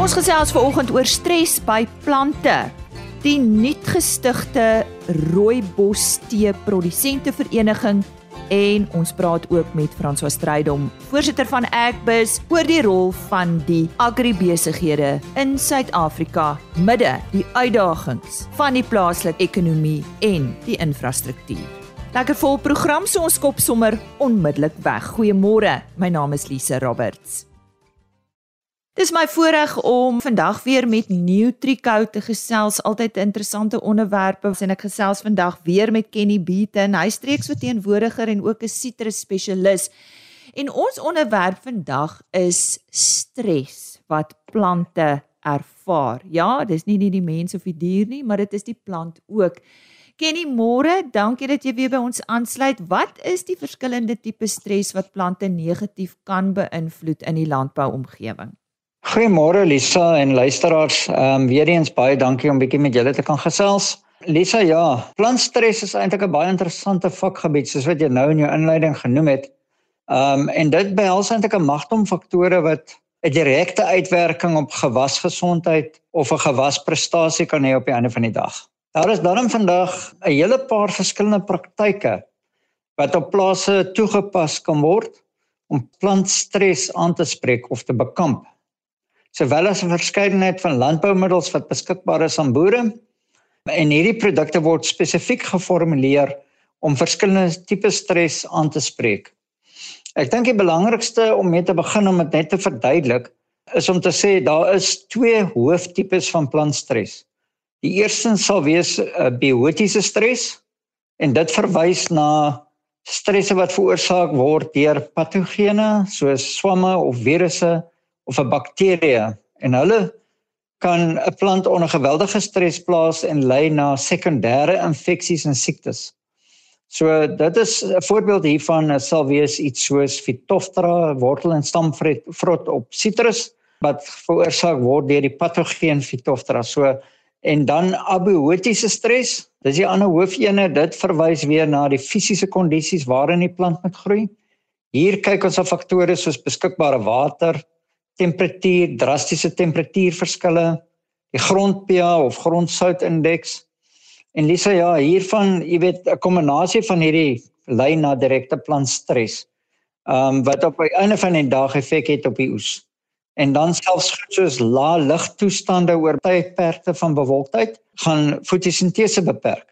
Ons gesels vanoggend oor stres by plante. Die nuutgestigte Rooibos Tee Produsente Vereniging en ons praat ook met François Strydom, voorsitter van Agbus, oor die rol van die agribesighede in Suid-Afrika midde die uitdagings van die plaaslike ekonomie en die infrastruktuur. Lekker vol program, so ons kop sommer onmiddellik weg. Goeiemôre. My naam is Lise Roberts. Dis my voorreg om vandag weer met Nutrico te gesels. Altyd interessante onderwerpe. En ek gesels vandag weer met Kenny Beaton, hy streeksverteenwoordiger en ook 'n sitrus spesialis. En ons onderwerp vandag is stres wat plante ervaar. Ja, dis nie net die mens of die dier nie, maar dit is die plant ook. Kenny, môre, dankie dat jy weer by ons aansluit. Wat is die verskillende tipe stres wat plante negatief kan beïnvloed in die landbouomgewing? Goeiemôre Lisa en luisteraars. Ehm um, weer eens baie dankie om bietjie met julle te kan gesels. Lisa, ja, plantstres is eintlik 'n baie interessante vakgebied soos wat jy nou in jou inleiding genoem het. Ehm um, en dit behels eintlik 'n magtom faktore wat 'n direkte uitwerking op gewasgesondheid of 'n gewasprestasie kan hê op die einde van die dag. Daar is dan vandag 'n hele paar verskillende praktyke wat op plase toegepas kan word om plantstres aan te spreek of te bekamp sowel as 'n verskeidenheid van landboumiddels wat beskikbaar is aan boere. En hierdie produkte word spesifiek geformuleer om verskillende tipe stres aan te spreek. Ek dink die belangrikste om mee te begin om dit net te verduidelik is om te sê daar is twee hooftipes van plantstres. Die eerste sal wees 'n uh, biotiese stres en dit verwys na stresse wat veroorsaak word deur patogene soos swamme of virusse of 'n bakterie en hulle kan 'n plant onder geweldige stres plaas en lei na sekondêre infeksies en siektes. So dit is 'n voorbeeld hiervan sal wees iets soos Phytophthora wortel en stamvrot op sitrus wat veroorsaak word deur die patogeen Phytophthora. So en dan abiotiese stres, dis die ander hoofene, dit verwys weer na die fisiese kondisies waarin die plant moet groei. Hier kyk ons op faktore soos beskikbare water, temperatuur, drastiese temperatuurverskille, die grond pH of grondsoutindeks. En Lisa, ja, hiervan, jy weet, 'n kombinasie van hierdie lei na direkte plantstres. Ehm um, wat op die einde van die dag effek het op die oes. En dan selfs soos lae ligtoestande oor tydperke van bewolktheid gaan fotosintese beperk.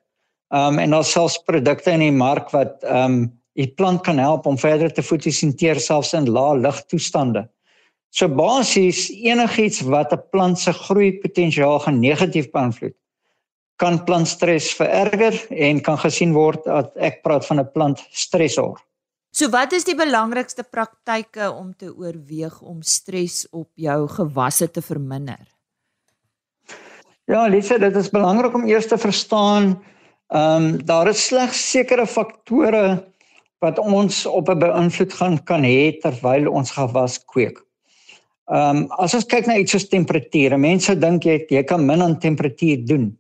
Ehm um, en daar selfs produkte in die mark wat ehm um, die plant kan help om verder te fotosinteer selfs in lae ligtoestande. So basies enigiets wat 'n plant se groeipotensiaal gaan negatief beïnvloed, kan plantstres vererger en kan gesien word dat ek praat van 'n plant stresor. So wat is die belangrikste praktyke om te oorweeg om stres op jou gewasse te verminder? Ja, Lise, dit is belangrik om eers te verstaan, ehm um, daar is slegs sekere faktore wat ons op 'n beïnvloed gaan kan hê terwyl ons gewas kweek. Ehm um, as ons kyk na iets soos temperatuur, mense dink jy jy kan min aan temperatuur doen.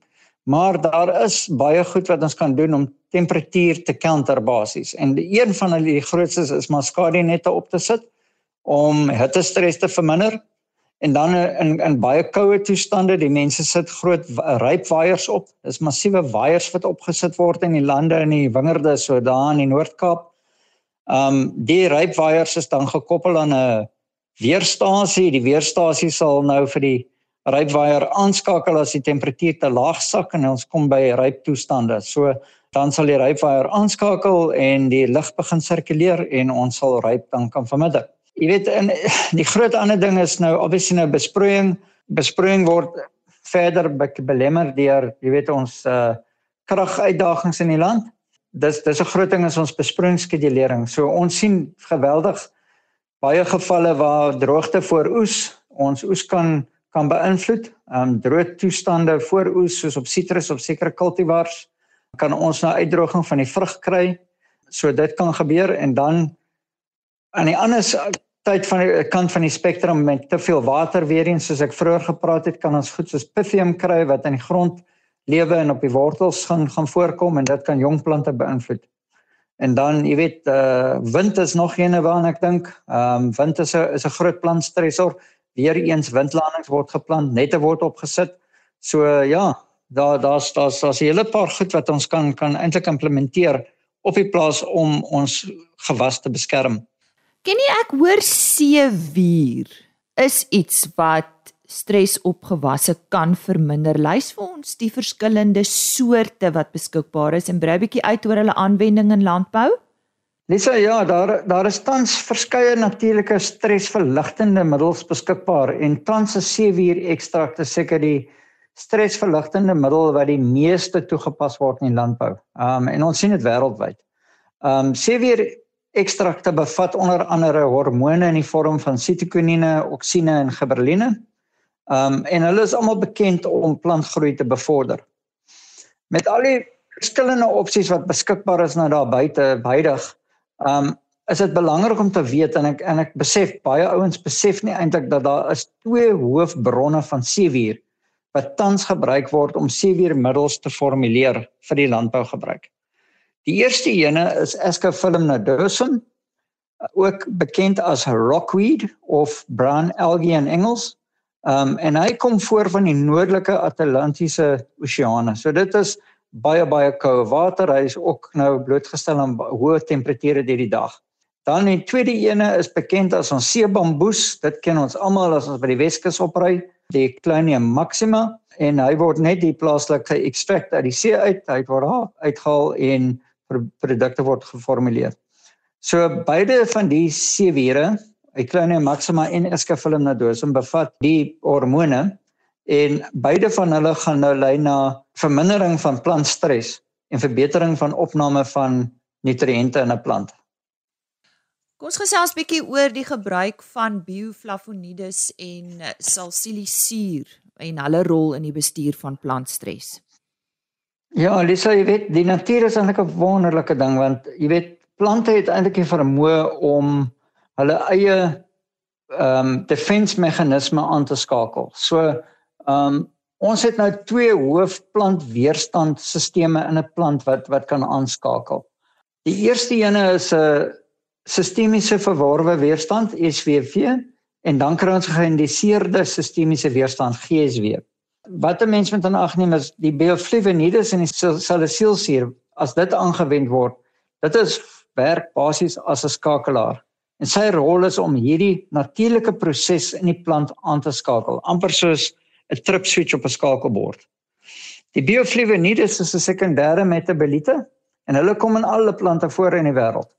Maar daar is baie goed wat ons kan doen om temperatuur te counter basies. En een van hulle die grootstes is maskadie nette op te sit om hittestres te verminder. En dan in in baie koue toestande, die mense sit groot rypwaaiers op. Dis massiewe waaiers wat opgesit word in die lande in die wingerde so daar in die Noord-Kaap. Um, die rypwaaiers is dan gekoppel aan 'n weerstasie. Die weerstasie sal nou vir die rypwaier aanskakel as die temperatuur te laag sak en ons kom by ryptoestande. So dan sal die rypwaier aanskakel en die lug begin sirkuleer en ons sal ryp dan kan verminder. Jy weet en die groot ander ding is nou obviously nou besproeiing. Besproeiing word verder belemmer deur jy weet ons uh kraguitdagings in die land. Dis dis 'n groot ding is ons besproeiingsskedulering. So ons sien geweldig baie gevalle waar droogte voor oes ons oes kan kan beïnvloed. Ehm um, droë toestande voor oes soos op sitrus of sekere kultivars kan ons nou uitdroging van die vrug kry. So dit kan gebeur en dan aan die ander tyd van die kant van die spektrum met te veel water weer eens soos ek vroeër gepraat het kan ons goed soos pythium kry wat in die grond lewe en op die wortels gaan gaan voorkom en dit kan jong plante beïnvloed. En dan, jy weet, uh wind is nog eene waarna ek dink. Ehm um, wind is 'n is 'n groot plantstresor. weer eens windlandings word geplant, nette word opgesit. So ja, daar daar's daar's daar's 'n hele paar goed wat ons kan kan eintlik implementeer op die plaas om ons gewas te beskerm. Ken jy ek hoor seewier is iets wat stres op gewasse kan verminder. Lys vir ons die verskillende soorte wat beskikbaar is en brei bietjie uit oor hulle aanwending in landbou. Lisa, ja, daar daar is tans verskeie natuurlike stresverligtende middels beskikbaar en tans is seewier ekstrakte seker die stresverligtende middel wat die meeste toegepas word in landbou. Um en ons sien dit wêreldwyd. Um seewier ekstrakte bevat onder andere hormone in die vorm van sitokinine, oksine en gibberelline. Um en hulle is almal bekend om plantgroei te bevorder. Met al die verskillende opsies wat beskikbaar is nou daar buite, huidig Um is dit belangrik om te weet en ek en ek besef baie ouens besef nie eintlik dat daar is twee hoofbronne van seewier wat tans gebruik word om seewiermiddels te formuleer vir die landbougebruik. Die eerste ene is Ascophyllum nodosum, ook bekend as rockweed of brown algae in Engels. Um en hy kom voor van die noordelike Atlantiese Oseane. So dit is baie baie koue water. Hy is ook nou blootgestel aan hoë temperature deur die dag. Dan die tweede ene is bekend as ons seebamboes. Dit ken ons almal as ons by die Weskus opry, die Clonia maxima en hy word net die plaaslike extract uit die see uit, hy word uitgehaal en produkte word geformuleer. So beide van die seewiere, Clonia maxima en Ascophyllum nodosum bevat die hormone en beide van hulle gaan nou lei na vermindering van plantstres en verbetering van opname van nutriënte in 'n plant. Kom ons gesels bietjie oor die gebruik van bioflavonides en salsilisuur en hulle rol in die bestuur van plantstres. Ja, Lisa, jy weet, die natuur is eintlik 'n wonderlike ding want jy weet plante het eintlik die vermoë om hulle eie ehm um, defense meganisme aan te skakel. So Ehm um, ons het nou twee hoofplant weerstandstelsels in 'n plant wat wat kan aanskakel. Die eerste ene is 'n sistemiese verworwe weerstand SWV en dan kry ons geïndiseerde sistemiese weerstand GSW. Wat 'n mens moet aan ag neem is die bioflavonides en die salicylsuur as dit aangewend word. Dit is werk basies as 'n skakelaar. En sy rol is om hierdie natuurlike proses in die plant aan te skakel, amper soos 'n trip switch op 'n skakelbord. Die bioflavonides is 'n sekondêre metaboliete en hulle kom in alle plante voor in die wêreld.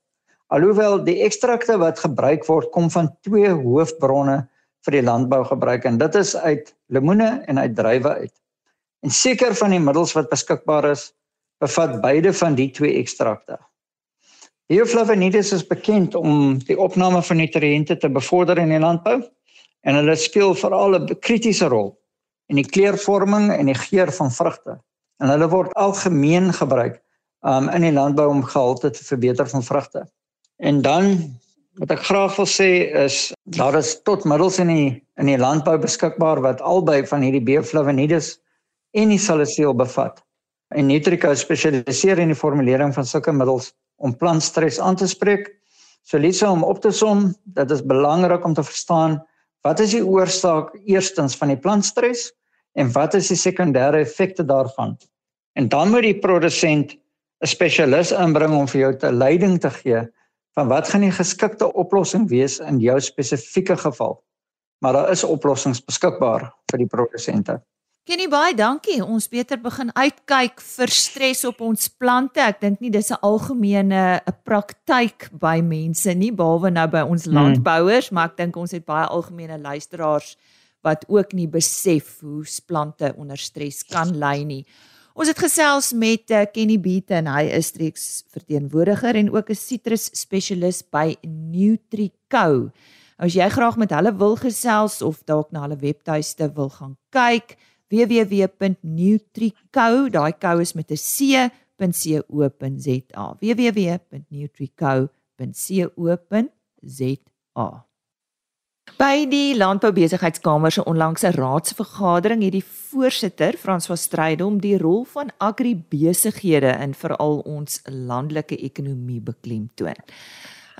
Alhoewel die ekstrakte wat gebruik word kom van twee hoofbronne vir die landbou gebruik en dit is uit lemoene en uit druiwe uit. En seker van die middels wat beskikbaar is, bevat beide van die twee ekstrakte. Bioflavonides is bekend om die opname van nutriënte te bevorder in die landbou en hulle speel veral 'n kritiese rol en die kleurvorming en die geur van vrugte. En hulle word algemeen gebruik um in die landbou om gehalte te verbeter van vrugte. En dan wat ek graag wil sê is daar is tot middels in die in die landbou beskikbaar wat albei van hierdie bioflavonides en die salicyl bevat. En Nutrica spesialiseer in die formulering van sulke middels om plantstres aan te spreek. So Lisa om op te som, dit is belangrik om te verstaan wat is die oorsaak eerstens van die plantstres en wat is die sekondêre effekte daarvan? En dan moet die produsent 'n spesialis inbring om vir jou 'n leiding te gee van wat gaan die geskikte oplossing wees in jou spesifieke geval. Maar daar is oplossings beskikbaar vir die produsente. Kenny baie dankie. Ons beter begin uitkyk vir stres op ons plante. Ek dink nie dis 'n algemene 'n praktyk by mense nie, behalwe nou by ons hmm. landbouers, hmm. maar ek dink ons het baie algemene luisteraars wat ook nie besef hoe plante onder stres kan ly nie. Ons het gesels met uh, Kenny Beaton, hy is streeks verteenwoordiger en ook 'n sitrus spesialis by Nutrico. As jy graag met hulle wil gesels of dalk na hulle webtuiste wil gaan kyk, www.nutrico, daai kou is met 'n c.co.za. www.nutrico.co.za. By die Landboubesigheidskamer se onlangse raadsvergadering het die voorsitter François Strydom die rol van agribesighede in veral ons landelike ekonomie beklemtoon.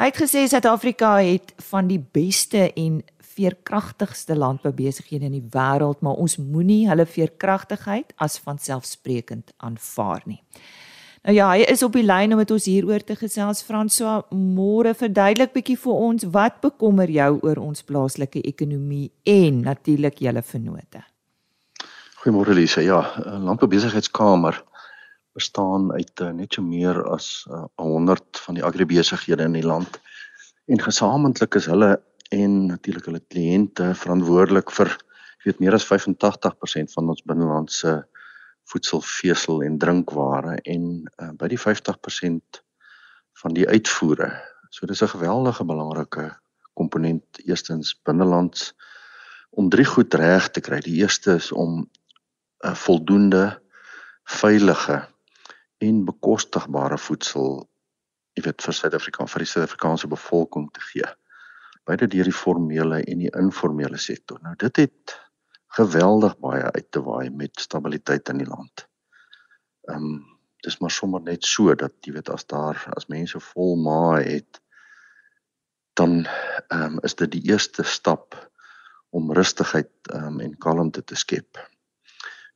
Hy het gesê Suid-Afrika het van die beste en veerkragtigste landboubesighede in die wêreld, maar ons moenie hulle veerkragtigheid as vanselfsprekend aanvaar nie. Nou ja, hy is op die lyn om met ons hieroor te gesels. François, môre verduidelik bietjie vir ons wat bekommer jou oor ons plaaslike ekonomie en natuurlik julle vennote. Goeiemôre Lise. Ja, Landboubesigheidskamer bestaan uit uh, net so meer as uh, 100 van die agribesighede in die land. En gesamentlik is hulle en natuurlik hulle kliënte verantwoordelik vir weet meer as 85% van ons binnelandse voedselvesel en drinkware en uh, by die 50% van die uitvoere. So dis 'n geweldige belangrike komponent eerstens binnelands om drie goed reg te kry. Die eerste is om 'n uh, voldoende veilige en bekostigbare voedsel jy weet vir Suid-Afrika vir die Suid-Afrikaanse bevolking te gee. Beide deur die formele en die informele sektor. Nou dit het geweldig baie uit te waai met stabiliteit in die land. Ehm um, dis maar sommer net so dat jy weet as daar as mense vol maag het dan ehm um, is dit die eerste stap om rustigheid ehm um, en kalmte te skep.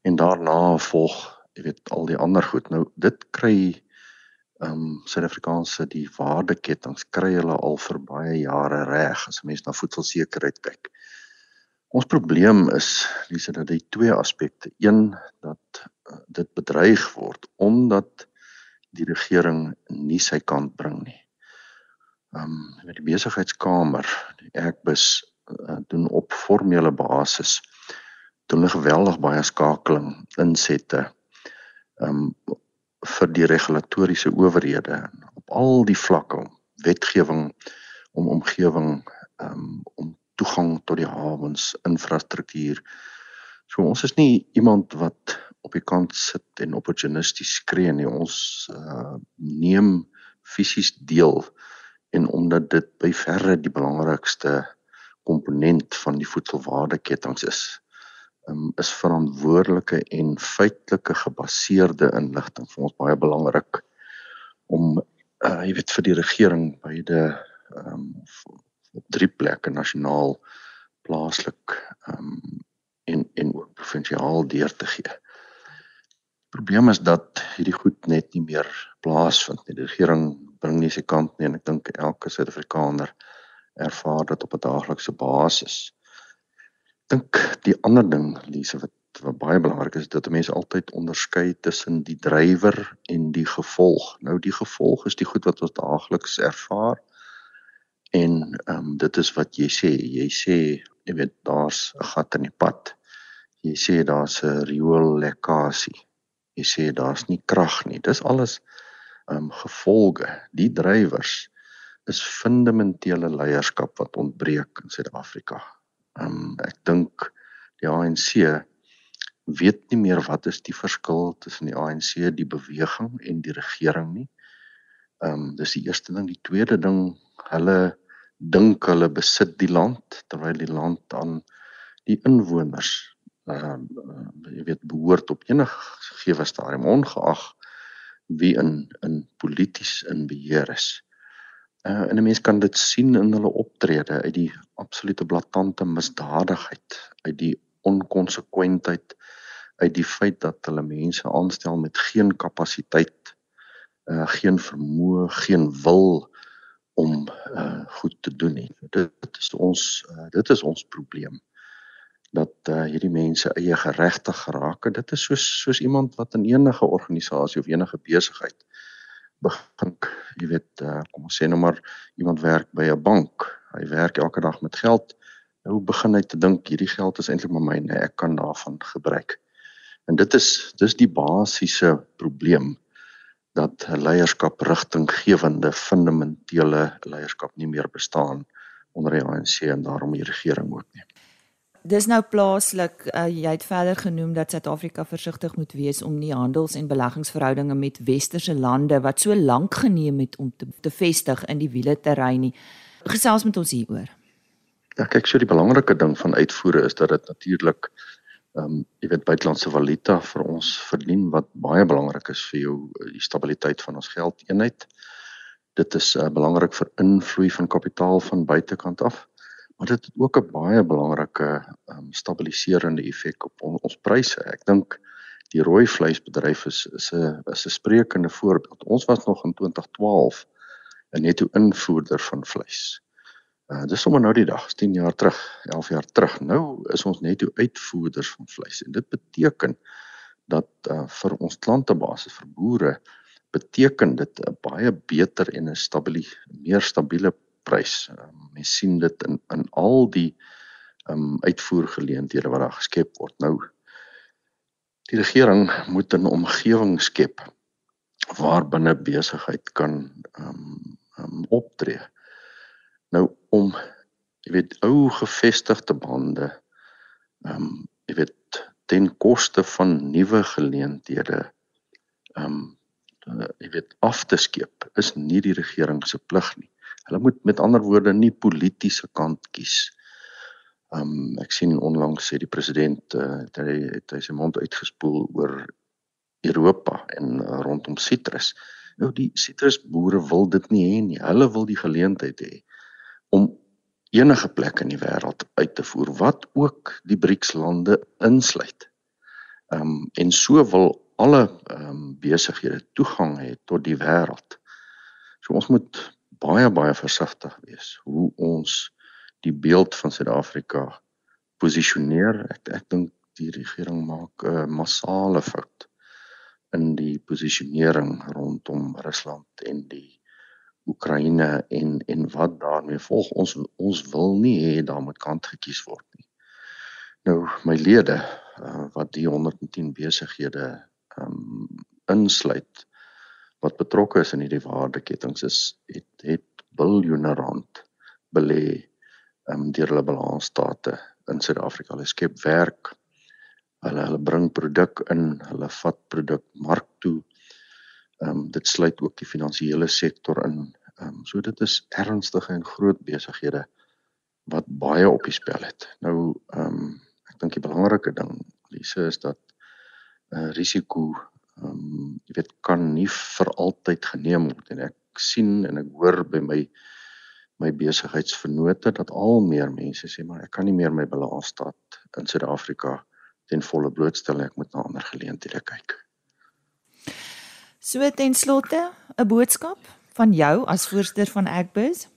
En daarna volg jy weet al die ander goed. Nou dit kry ehm um, Suid-Afrikaanse die waardeketings kry hulle al vir baie jare reg as 'n mens na voedselsekerheid kyk. Ons probleem is dis dat dit twee aspekte. Een dat uh, dit bedreig word omdat die regering nie sy kant bring nie. Ehm um, met die besigheidskamer, die Ekbus uh, doen op formele basis doen 'n geweldig baie skakeling insette ehm um, vir die regulatoriese owerhede op al die vlakke wetgewing om omgewing um, om toegang tot die hawens infrastruktuur. So ons is nie iemand wat op die kant sit en opportunisties skree nie. Ons uh, neem fisies deel en omdat dit by verre die belangrikste komponent van die voedselwaardeketting is um, is verantwoordelike en feitelike gebaseerde inligting vir ons baie belangrik om uh, jy weet vir die regering beide um, op drie plekke nasionaal plaaslik um, en en ook provinsiaal deur te gee. Probleem is dat hierdie goed net nie meer plaasvind nie. Die regering bring nie sy kant nie en ek dink elke Suid-Afrikaner ervaar dit op 'n daaglikse basis dink die ander ding Lise wat wat baie belangrik is dat mense altyd onderskei tussen die drywer en die gevolg. Nou die gevolg is die goed wat ons daagliks ervaar. En ehm um, dit is wat jy sê. Jy sê jy weet daar's 'n gat in die pad. Jy sê daar's 'n rioolekkasie. Jy sê daar's nie krag nie. Dis alles ehm um, gevolge. Die drywers is fundamentele leierskap wat ontbreek in Suid-Afrika. Ehm um, ek dink die ANC weet nie meer wat is die verskil tussen die ANC, die beweging en die regering nie. Ehm um, dis die eerste ding, die tweede ding, hulle dink hulle besit die land terwyl die land aan die inwoners ehm uh, jy weet behoort op enige gewe stadium ongeag wie in in polities in beheer is. Uh, en 'n mens kan dit sien in hulle optrede uit die absolute blaatante misdadigheid, uit die onkonsekwentheid, uit die feit dat hulle mense aanstel met geen kapasiteit, uh geen vermoë, geen wil om uh goed te doen nie. Dit is ons uh, dit is ons probleem dat uh hierdie mense eie geregtig geraak het. Dit is soos soos iemand wat in enige organisasie of enige besigheid begin jy weet uh, kom ons sê nou maar iemand werk by 'n bank. Hy werk elke dag met geld. Nou begin hy te dink hierdie geld is eintlik maar myne. Ek kan daarvan gebruik. En dit is dis die basiese probleem dat leierskap rigtinggewende fundamentele leierskap nie meer bestaan onder die ANC en daarom die regering ook nie dis nou plaaslik uh, jy het verder genoem dat Suid-Afrika versigtig moet wees om nie handels- en beleggingsverhoudinge met westerse lande wat so lank geneem het om te, te vestig in die wiele terrein nie. Gesels met ons hieroor. Ja, kyk, so die belangrike ding van uitvoere is dat dit natuurlik ehm um, jy weet buitelandse valuta vir ons verdien wat baie belangrik is vir jou die stabiliteit van ons geldeenheid. Dit is uh, belangrik vir invloei van kapitaal van buitekant af maar dit het ook 'n baie belangrike um, stabiliserende effek op on, ons pryse. Ek dink die rooi vleisbedryf is is 'n is 'n sprekende voorbeeld. Ons was nog in 2012 'n netto invoerder van vleis. Uh, dis sommer nou die dag, 10 jaar terug, 11 jaar terug. Nou is ons netto uitvoerders van vleis en dit beteken dat uh, vir ons klantebasis vir boere beteken dit 'n baie beter en 'n stabiele meer stabiele prys. Um, mens sien dit in in al die um uitvoergeleenthede wat daar geskep word. Nou die regering moet 'n omgewing skep waar binne besigheid kan um, um optree. Nou om jy weet ou gevestigde bande um jy weet ten koste van nuwe geleenthede um jy weet af te skeep is nie die regering se plig nie. Hulle moet met ander woorde nie politieke kant kies. Um ek sien onlangs sê die president uh, het hy het hy sy mond uitgespoel oor Europa en uh, rondom sitrus. Nou die sitrusboere wil dit nie hê nie. Hulle wil die geleentheid hê om enige plek in die wêreld uit te voer wat ook die BRICS lande insluit. Um en so wil alle um besighede toegang hê tot die wêreld. So ons moet baie baie versigtig wees hoe ons die beeld van Suid-Afrika posisioneer. Ek ek dink die regering maak 'n uh, massale fout in die posisionering rondom Rusland en die Oekraïne en en wat daarmee volg. Ons ons wil nie hê daar moet kant gekies word nie. Nou my lede uh, wat die 110 besighede um insluit wat betrokke is in hierdie waardeketings is het het biljoene rand belê um, deur hulle balansstate in Suid-Afrika. Hulle skep werk. Hulle hulle bring produk in, hulle vat produk mark toe. Ehm um, dit sluit ook die finansiële sektor in. Ehm um, so dit is ernstige en groot besighede wat baie op die spel het. Nou ehm um, ek dink die belangrike ding Lise is dat 'n uh, risiko ehm um, jy weet kan nie vir altyd geneem word en ek sien en ek hoor by my my besigheidsvennote dat al meer mense sê maar ek kan nie meer my balansstaat in Suid-Afrika ten volle blootstel ek moet na ander geleenthede kyk. So ten slotte 'n boodskap van jou as voorsteur van Agbus.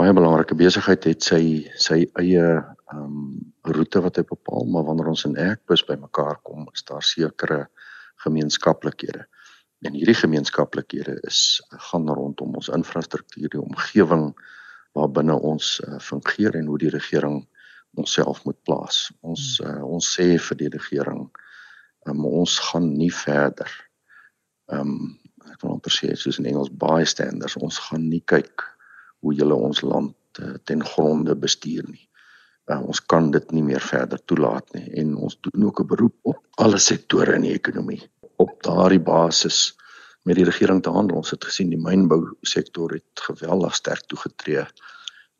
Baie belangrike besigheid het sy sy eie ehm um, roete wat hy bepaal, maar wanneer ons in Agbus bymekaar kom, is daar sekere gemeenskaplikhede. En hierdie gemeenskaplikhede is gaan rondom ons infrastruktuur, die omgewing waarbinne ons uh, fungeer en hoe die regering onsself moet plaas. Ons uh, ons sê vir die regering, um, ons gaan nie verder. Ehm um, ek wil amper sê soos in Engels bystanders, ons gaan nie kyk hoe julle ons land uh, ten gronde bestuur nie. Uh, ons kan dit nie meer verder toelaat nie en ons doen ook 'n beroep op alle sektore in die ekonomie op daardie basis met die regering te handel. Ons het gesien die mynbou sektor het geweldig sterk toegetree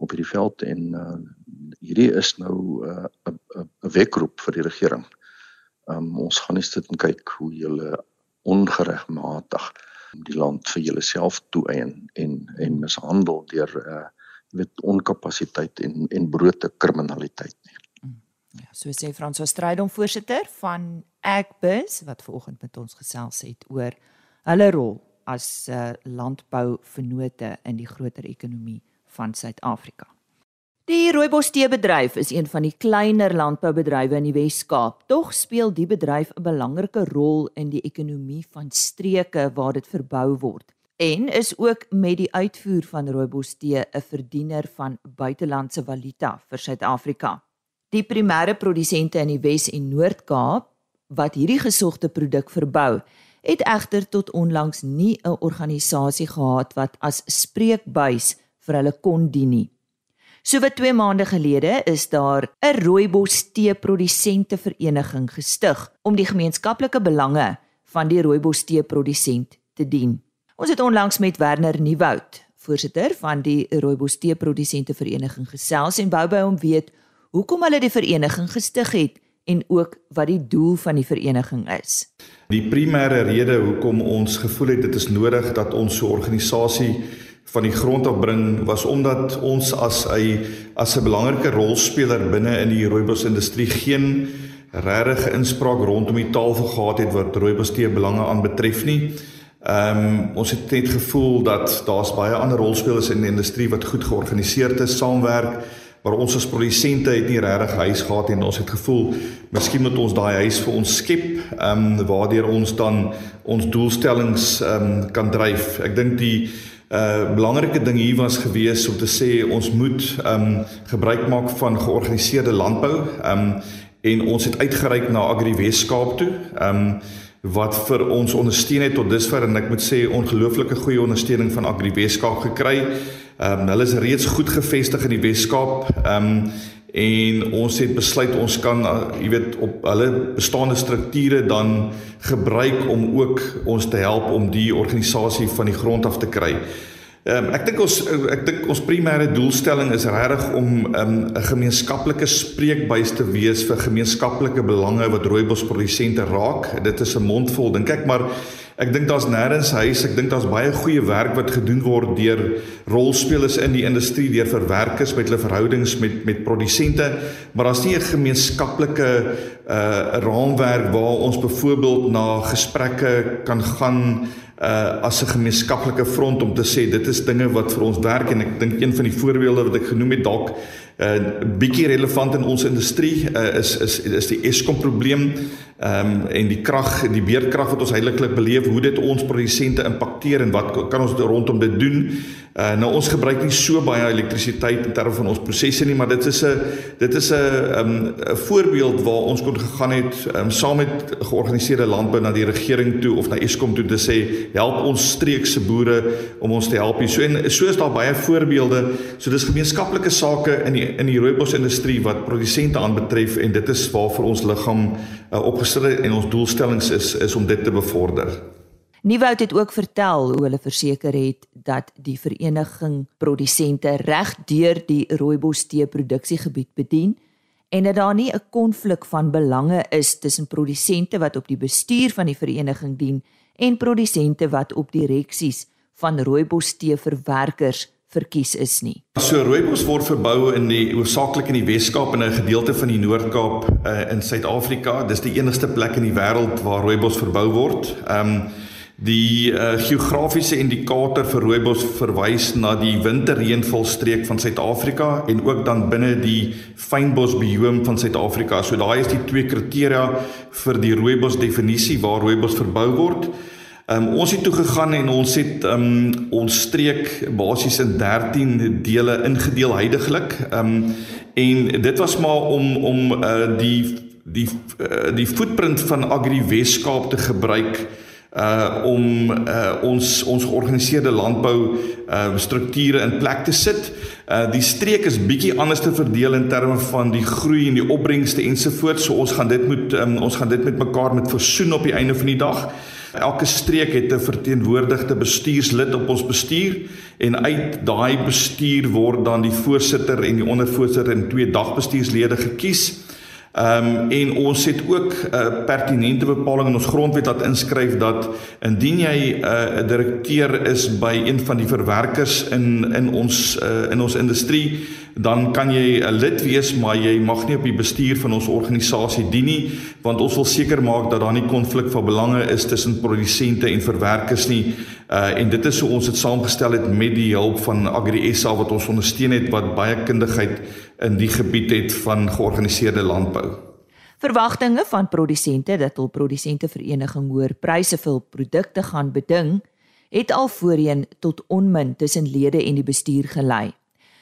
op hierdie veld en uh, hierdie is nou 'n uh, 'n wekroep vir die regering. Um, ons gaan nie sit en kyk hoe julle ongeregmatig die land vir julleself toeëien en en mishandel deur uh weet onkapasiteit en en brote kriminaliteit nie. Ja, so sê Frans Ostrydom voorsitter van Agbus wat vanoggend met ons gesels het oor hulle rol as uh, landbouvennote in die groter ekonomie van Suid-Afrika. Die rooibos teebedryf is een van die kleiner landboubedrywe in die Wes-Kaap. Tog speel die bedryf 'n belangrike rol in die ekonomie van streke waar dit verbou word en is ook met die uitvoer van rooibos tee 'n verdiener van buitelandse valuta vir Suid-Afrika. Die primêre produsente in die Wes en Noord-Kaap wat hierdie gesogte produk verbou, het egter tot onlangs nie 'n organisasie gehad wat as spreekbuis vir hulle kon dien nie. So wat 2 maande gelede is daar 'n rooibos tee produsente vereniging gestig om die gemeenskaplike belange van die rooibos tee produsent te dien. Ons het onlangs met Werner Nieuwoud, voorsitter van die rooibos tee produsente vereniging gesels en wou by hom weet hoekom hulle die vereniging gestig het en ook wat die doel van die vereniging is. Die primêre rede hoekom ons gevoel het dit is nodig dat ons so 'n organisasie van die grond af bring was omdat ons as 'n as 'n belangrike rolspeler binne in die rooibos industrie geen regte inspraak rondom die tafel gehad het wat rooibos tee belange aanbetref nie. Ehm um, ons het net gevoel dat daar's baie ander rolspelers in die industrie wat goed georganiseerd is, saamwerk, maar ons as produsente het nie regtig huis gehad en ons het gevoel miskien moet ons daai huis vir ons skep, ehm um, waardeur ons dan ons doelstellings ehm um, kan dryf. Ek dink die uh belangrike ding hier was gewees om te sê ons moet ehm um, gebruik maak van georganiseerde landbou. Ehm um, en ons het uitgereik na Agri Weskaap toe. Ehm um, wat vir ons ondersteun het tot dusver en ek moet sê ongelooflike goeie ondersteuning van Agri Weskaap gekry. Ehm um, hulle is reeds goed gevestig in die Weskaap. Ehm um, en ons het besluit ons kan uh, jy weet op hulle bestaande strukture dan gebruik om ook ons te help om die organisasie van die grond af te kry. Ehm um, ek dink ons ek dink ons primêre doelstelling is regtig om ehm, 'n um, gemeenskaplike spreekbuis te wees vir gemeenskaplike belange wat rooibosprodusente raak. Dit is 'n mondvol dink ek, maar ek dink daar's nêrens huis. Ek dink daar's baie goeie werk wat gedoen word deur rolspelers in die industrie, deur verwerkers met hulle verhoudings met met produsente, maar daar's nie 'n gemeenskaplike uh raamwerk waar ons byvoorbeeld na gesprekke kan gaan uh as 'n gemeenskaplike front om te sê dit is dinge wat vir ons werk en ek dink een van die voorbeelde wat ek genoem het dalk uh, bietjie relevant in ons industrie uh, is is is die Eskom probleem ehm um, en die krag die beerdkrag wat ons heiliglik beleef hoe dit ons produsente impakteer en wat kan ons rondom dit doen Uh, nou ons gebruik nie so baie elektrisiteit in terme van ons prosesse nie, maar dit is 'n dit is 'n 'n um, voorbeeld waar ons kon gegaan het um, saam met georganiseerde landbou na die regering toe of na Eskom toe te sê help ons streekse boere om ons te help hier. So en so is daar baie voorbeelde. So dis gemeenskaplike sake in die in die rooibos industrie wat produsente aanbetref en dit is waar vir ons liggaam uh, opgestel en ons doelstellings is is om dit te bevorder. Nieuwoud het ook vertel hoe hulle verseker het dat die vereniging produsente reg deur die rooibos tee produksiegebied bedien en dat daar nie 'n konflik van belange is tussen produsente wat op die bestuur van die vereniging dien en produsente wat op direksies van rooibos tee verwerkers verkies is nie. So rooibos word verbou in die hoofsaaklik in die Wes-Kaap en 'n gedeelte van die Noord-Kaap uh, in Suid-Afrika. Dis die enigste plek in die wêreld waar rooibos verbou word. Ehm um, Die uh, geografiese indikator vir rooibos verwys na die winterreënvalstreek van Suid-Afrika en ook dan binne die fynbos bioom van Suid-Afrika. So daai is die twee kriteria vir die rooibos definisie waar rooibos verbou word. Um, ons het toe gegaan en ons het um, ons streek basies in 13 dele ingedeel heidaglik. Um, en dit was maar om om uh, die die uh, die footprint van Agri Weskaap te gebruik uh om uh ons ons georganiseerde landbou uh strukture in plek te sit. Uh die streek is bietjie anders te verdeel in terme van die groei en die opbrengste ensovoorts. So ons gaan dit moet um, ons gaan dit met mekaar met versoen op die einde van die dag. Elke streek het 'n verteenwoordigde bestuurslid op ons bestuur en uit daai bestuur word dan die voorsitter en die ondervoorsitter en twee dagbestuurslede gekies. Ehm um, en ons het ook 'n uh, pertinente bepaling in ons grondwet wat inskryf dat indien jy 'n uh, direkteur is by een van die verwerkers in in ons uh, in ons industrie dan kan jy 'n lid wees maar jy mag nie op die bestuur van ons organisasie dien nie want ons wil seker maak dat daar nie konflik van belange is tussen produsente en verwerkers nie uh, en dit is hoe ons dit saamgestel het met die hulp van Agri SA wat ons ondersteun het wat baie kundigheid in die gebied het van georganiseerde landbou. Verwagtinge van produsente dat hul produsente vereniging hoër pryse vir produkte gaan beding, het al voorheen tot onmin tussen lede en die bestuur gelei.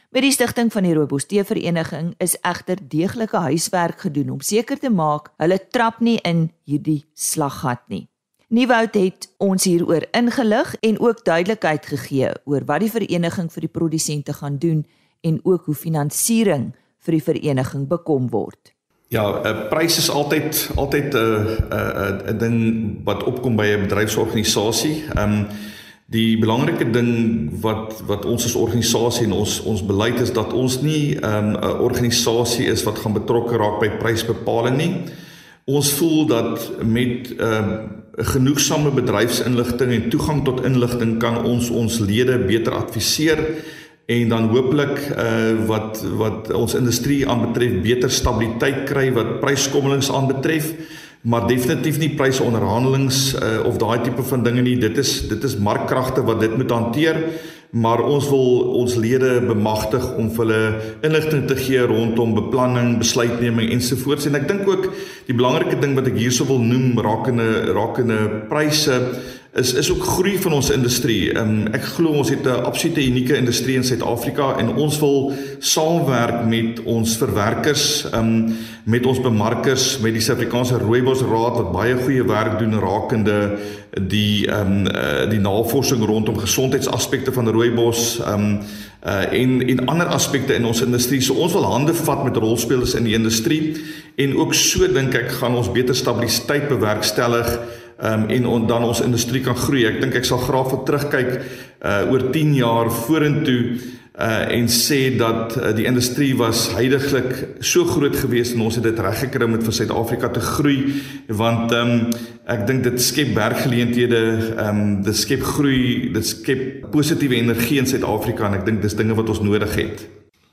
Met die stigting van die Rooibos Tee Vereniging is egter deeglike huiswerk gedoen om seker te maak hulle trap nie in hierdie slaggat nie. Nieuwoud het ons hieroor ingelig en ook duidelikheid gegee oor wat die vereniging vir die produsente gaan doen en ook hoe finansiering vir die vereniging bekom word. Ja, 'n uh, prys is altyd altyd 'n uh, 'n uh, 'n ding wat opkom by 'n bedryfsorganisasie. Ehm um, die belangrike ding wat wat ons as organisasie en ons ons beleid is dat ons nie ehm, 'n um, organisasie is wat gaan betrokke raak by prysbepaling nie. Ons voel dat met ehm um, genoegsame bedryfsinligting en toegang tot inligting kan ons ons lede beter adviseer en dan hooplik uh wat wat ons industrie aanbetref beter stabiliteit kry wat pryskommelings aanbetref maar definitief nie prysonderhandelings uh, of daai tipe van dinge nie. Dit is dit is markkragte wat dit moet hanteer. Maar ons wil ons lede bemagtig om hulle inligting te gee rondom beplanning, besluitneming ensovoorts. En ek dink ook die belangrike ding wat ek hierso wil noem rakende rakende pryse is is ook groei van ons industrie. Um, ek glo ons het 'n absolute unieke industrie in Suid-Afrika en ons wil saamwerk met ons verwerkers, um, met ons bemarkers, met die Suid-Afrikaanse Rooibos Raad wat baie goeie werk doen rakende die um, uh, die navorsing rondom gesondheidsaspekte van rooibos um, uh, en en ander aspekte in ons industrie. So ons wil hande vat met rolspelers in die industrie en ook so dink ek gaan ons beter stabiliteit bewerkstellig um, en on, dan ons industrie kan groei. Ek dink ek sal graag wil terugkyk uh oor 10 jaar vorentoe uh en sê dat uh, die industrie was heidaglik so groot geweest en ons het dit reggekry om dit vir Suid-Afrika te groei want ehm um, ek dink dit skep werkgeleenthede, ehm um, dit skep groei, dit skep positiewe energie in Suid-Afrika en ek dink dis dinge wat ons nodig het.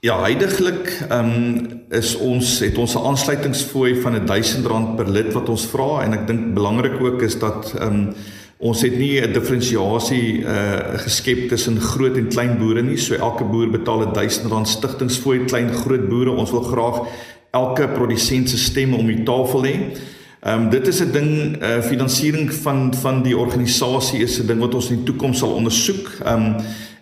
Ja, heidaglik ehm um, is ons het ons 'n aansluitingsfooi van R1000 per lid wat ons vra en ek dink belangrik ook is dat ehm um, ons het nie 'n diferensiasie uh geskep tussen groot en klein boere nie. So elke boer betaal R1000 stigtingsfooi klein groot boere. Ons wil graag elke produsent se stem om die tafel hê. Ehm um, dit is 'n ding uh finansiering van van die organisasie is 'n ding wat ons in die toekoms sal ondersoek. Ehm um,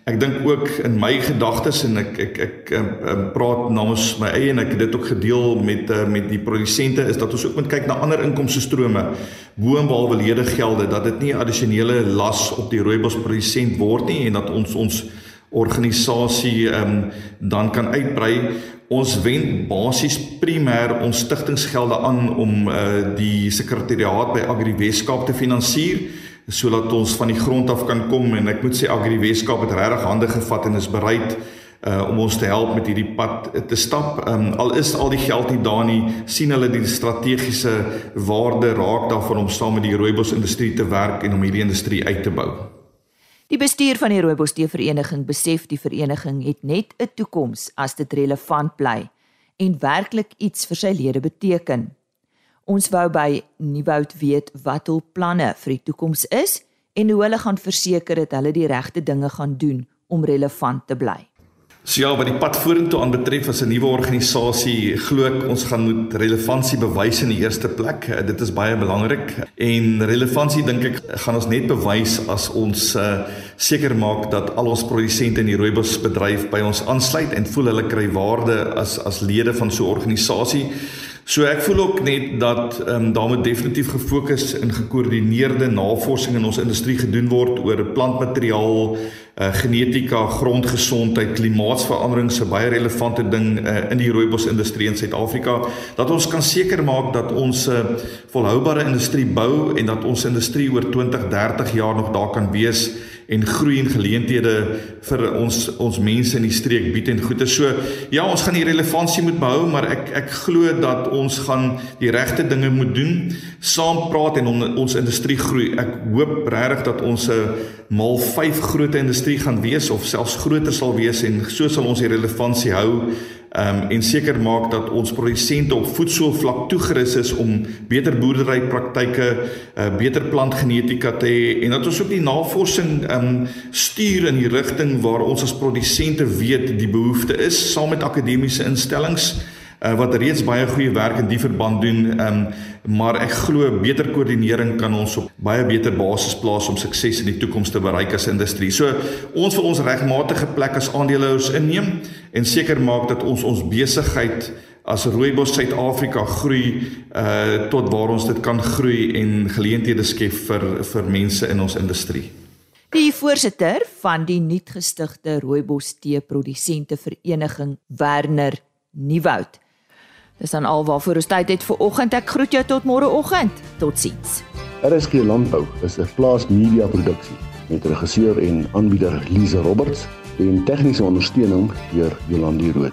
Ek dink ook in my gedagtes en ek ek ek um, um, praat namens my eie en ek het dit ook gedeel met uh, met die produsente is dat ons ook moet kyk na ander inkomste strome bo en behalwe lede gelde dat dit nie addisionele las op die rooibos produsent word nie en dat ons ons organisasie um, dan kan uitbrei. Ons wend basies primêr ons stigtingsgelde aan om uh, die sekretariaat by Agri Weskaap te finansier sodat ons van die grond af kan kom en ek moet sê Agri Weskaap het regtig hande gevat en is bereid uh om ons te help met hierdie pad te stap. Um al is al die geld nie daar nie, sien hulle die strategiese waarde raak daarvan om saam met die rooibos industrie te werk en om hierdie industrie uit te bou. Die bestuur van die Rooibos Tee Vereniging besef die vereniging het net 'n toekoms as dit relevant bly en werklik iets vir sy lede beteken. Ons wou by Nieuwoud weet wat hul planne vir die toekoms is en hoe hulle gaan verseker dat hulle die regte dinge gaan doen om relevant te bly. So ja, wat die pad vorentoe aanbetref as 'n nuwe organisasie, glo ek ons gaan moet relevantie bewys in die eerste plek. Uh, dit is baie belangrik en relevantie dink ek gaan ons net bewys as ons uh, seker maak dat al ons produsente in die rooibosbedryf by ons aansluit en voel hulle kry waarde as as lede van so 'n organisasie. So ek voel ook net dat ehm um, daar moet definitief gefokus en gekoördineerde navorsing in ons industrie gedoen word oor plantmateriaal, uh, genetika, grondgesondheid, klimaatsverandering se baie relevante ding uh, in die rooibos industrie in Suid-Afrika dat ons kan seker maak dat ons 'n uh, volhoubare industrie bou en dat ons industrie oor 20, 30 jaar nog daar kan wees en groei en geleenthede vir ons ons mense in die streek bied en goeie. So ja, ons gaan die relevantie moet behou, maar ek ek glo dat ons gaan die regte dinge moet doen, saam praat en on, ons industrie groei. Ek hoop regtig dat ons 'n mal 5 groot industrie gaan wees of selfs groter sal wees en so sal ons die relevantie hou um, en seker maak dat ons produsente op voedselvlak toegerus is om beter boerderypraktyke, uh, beter plantgenetika te hê en dat ons ook die navorsing um, stuur in die rigting waar ons as produsente weet die behoefte is saam met akademiese instellings uh, wat reeds baie goeie werk in die verband doen. Um, maar ek glo beter koördinering kan ons op baie beter basis plaas om sukses in die toekoms te bereik as industrie. So ons wil ons regmatige plek as aandeelhouers inneem en seker maak dat ons ons besigheid as Rooibos Suid-Afrika groei uh tot waar ons dit kan groei en geleenthede skep vir vir mense in ons industrie. Die voorsitter van die nuutgestigte Rooibos Tee Produsente Vereniging, Werner Nieuwoud, Dis dan alwaarvoor ons tyd het vir oggend. Ek groet jou tot môreoggend. Totsiens. RSG Landbou is 'n plaas media produksie met regisseur en aanbieder Lize Roberts en tegniese ondersteuning deur Jolande Rooi.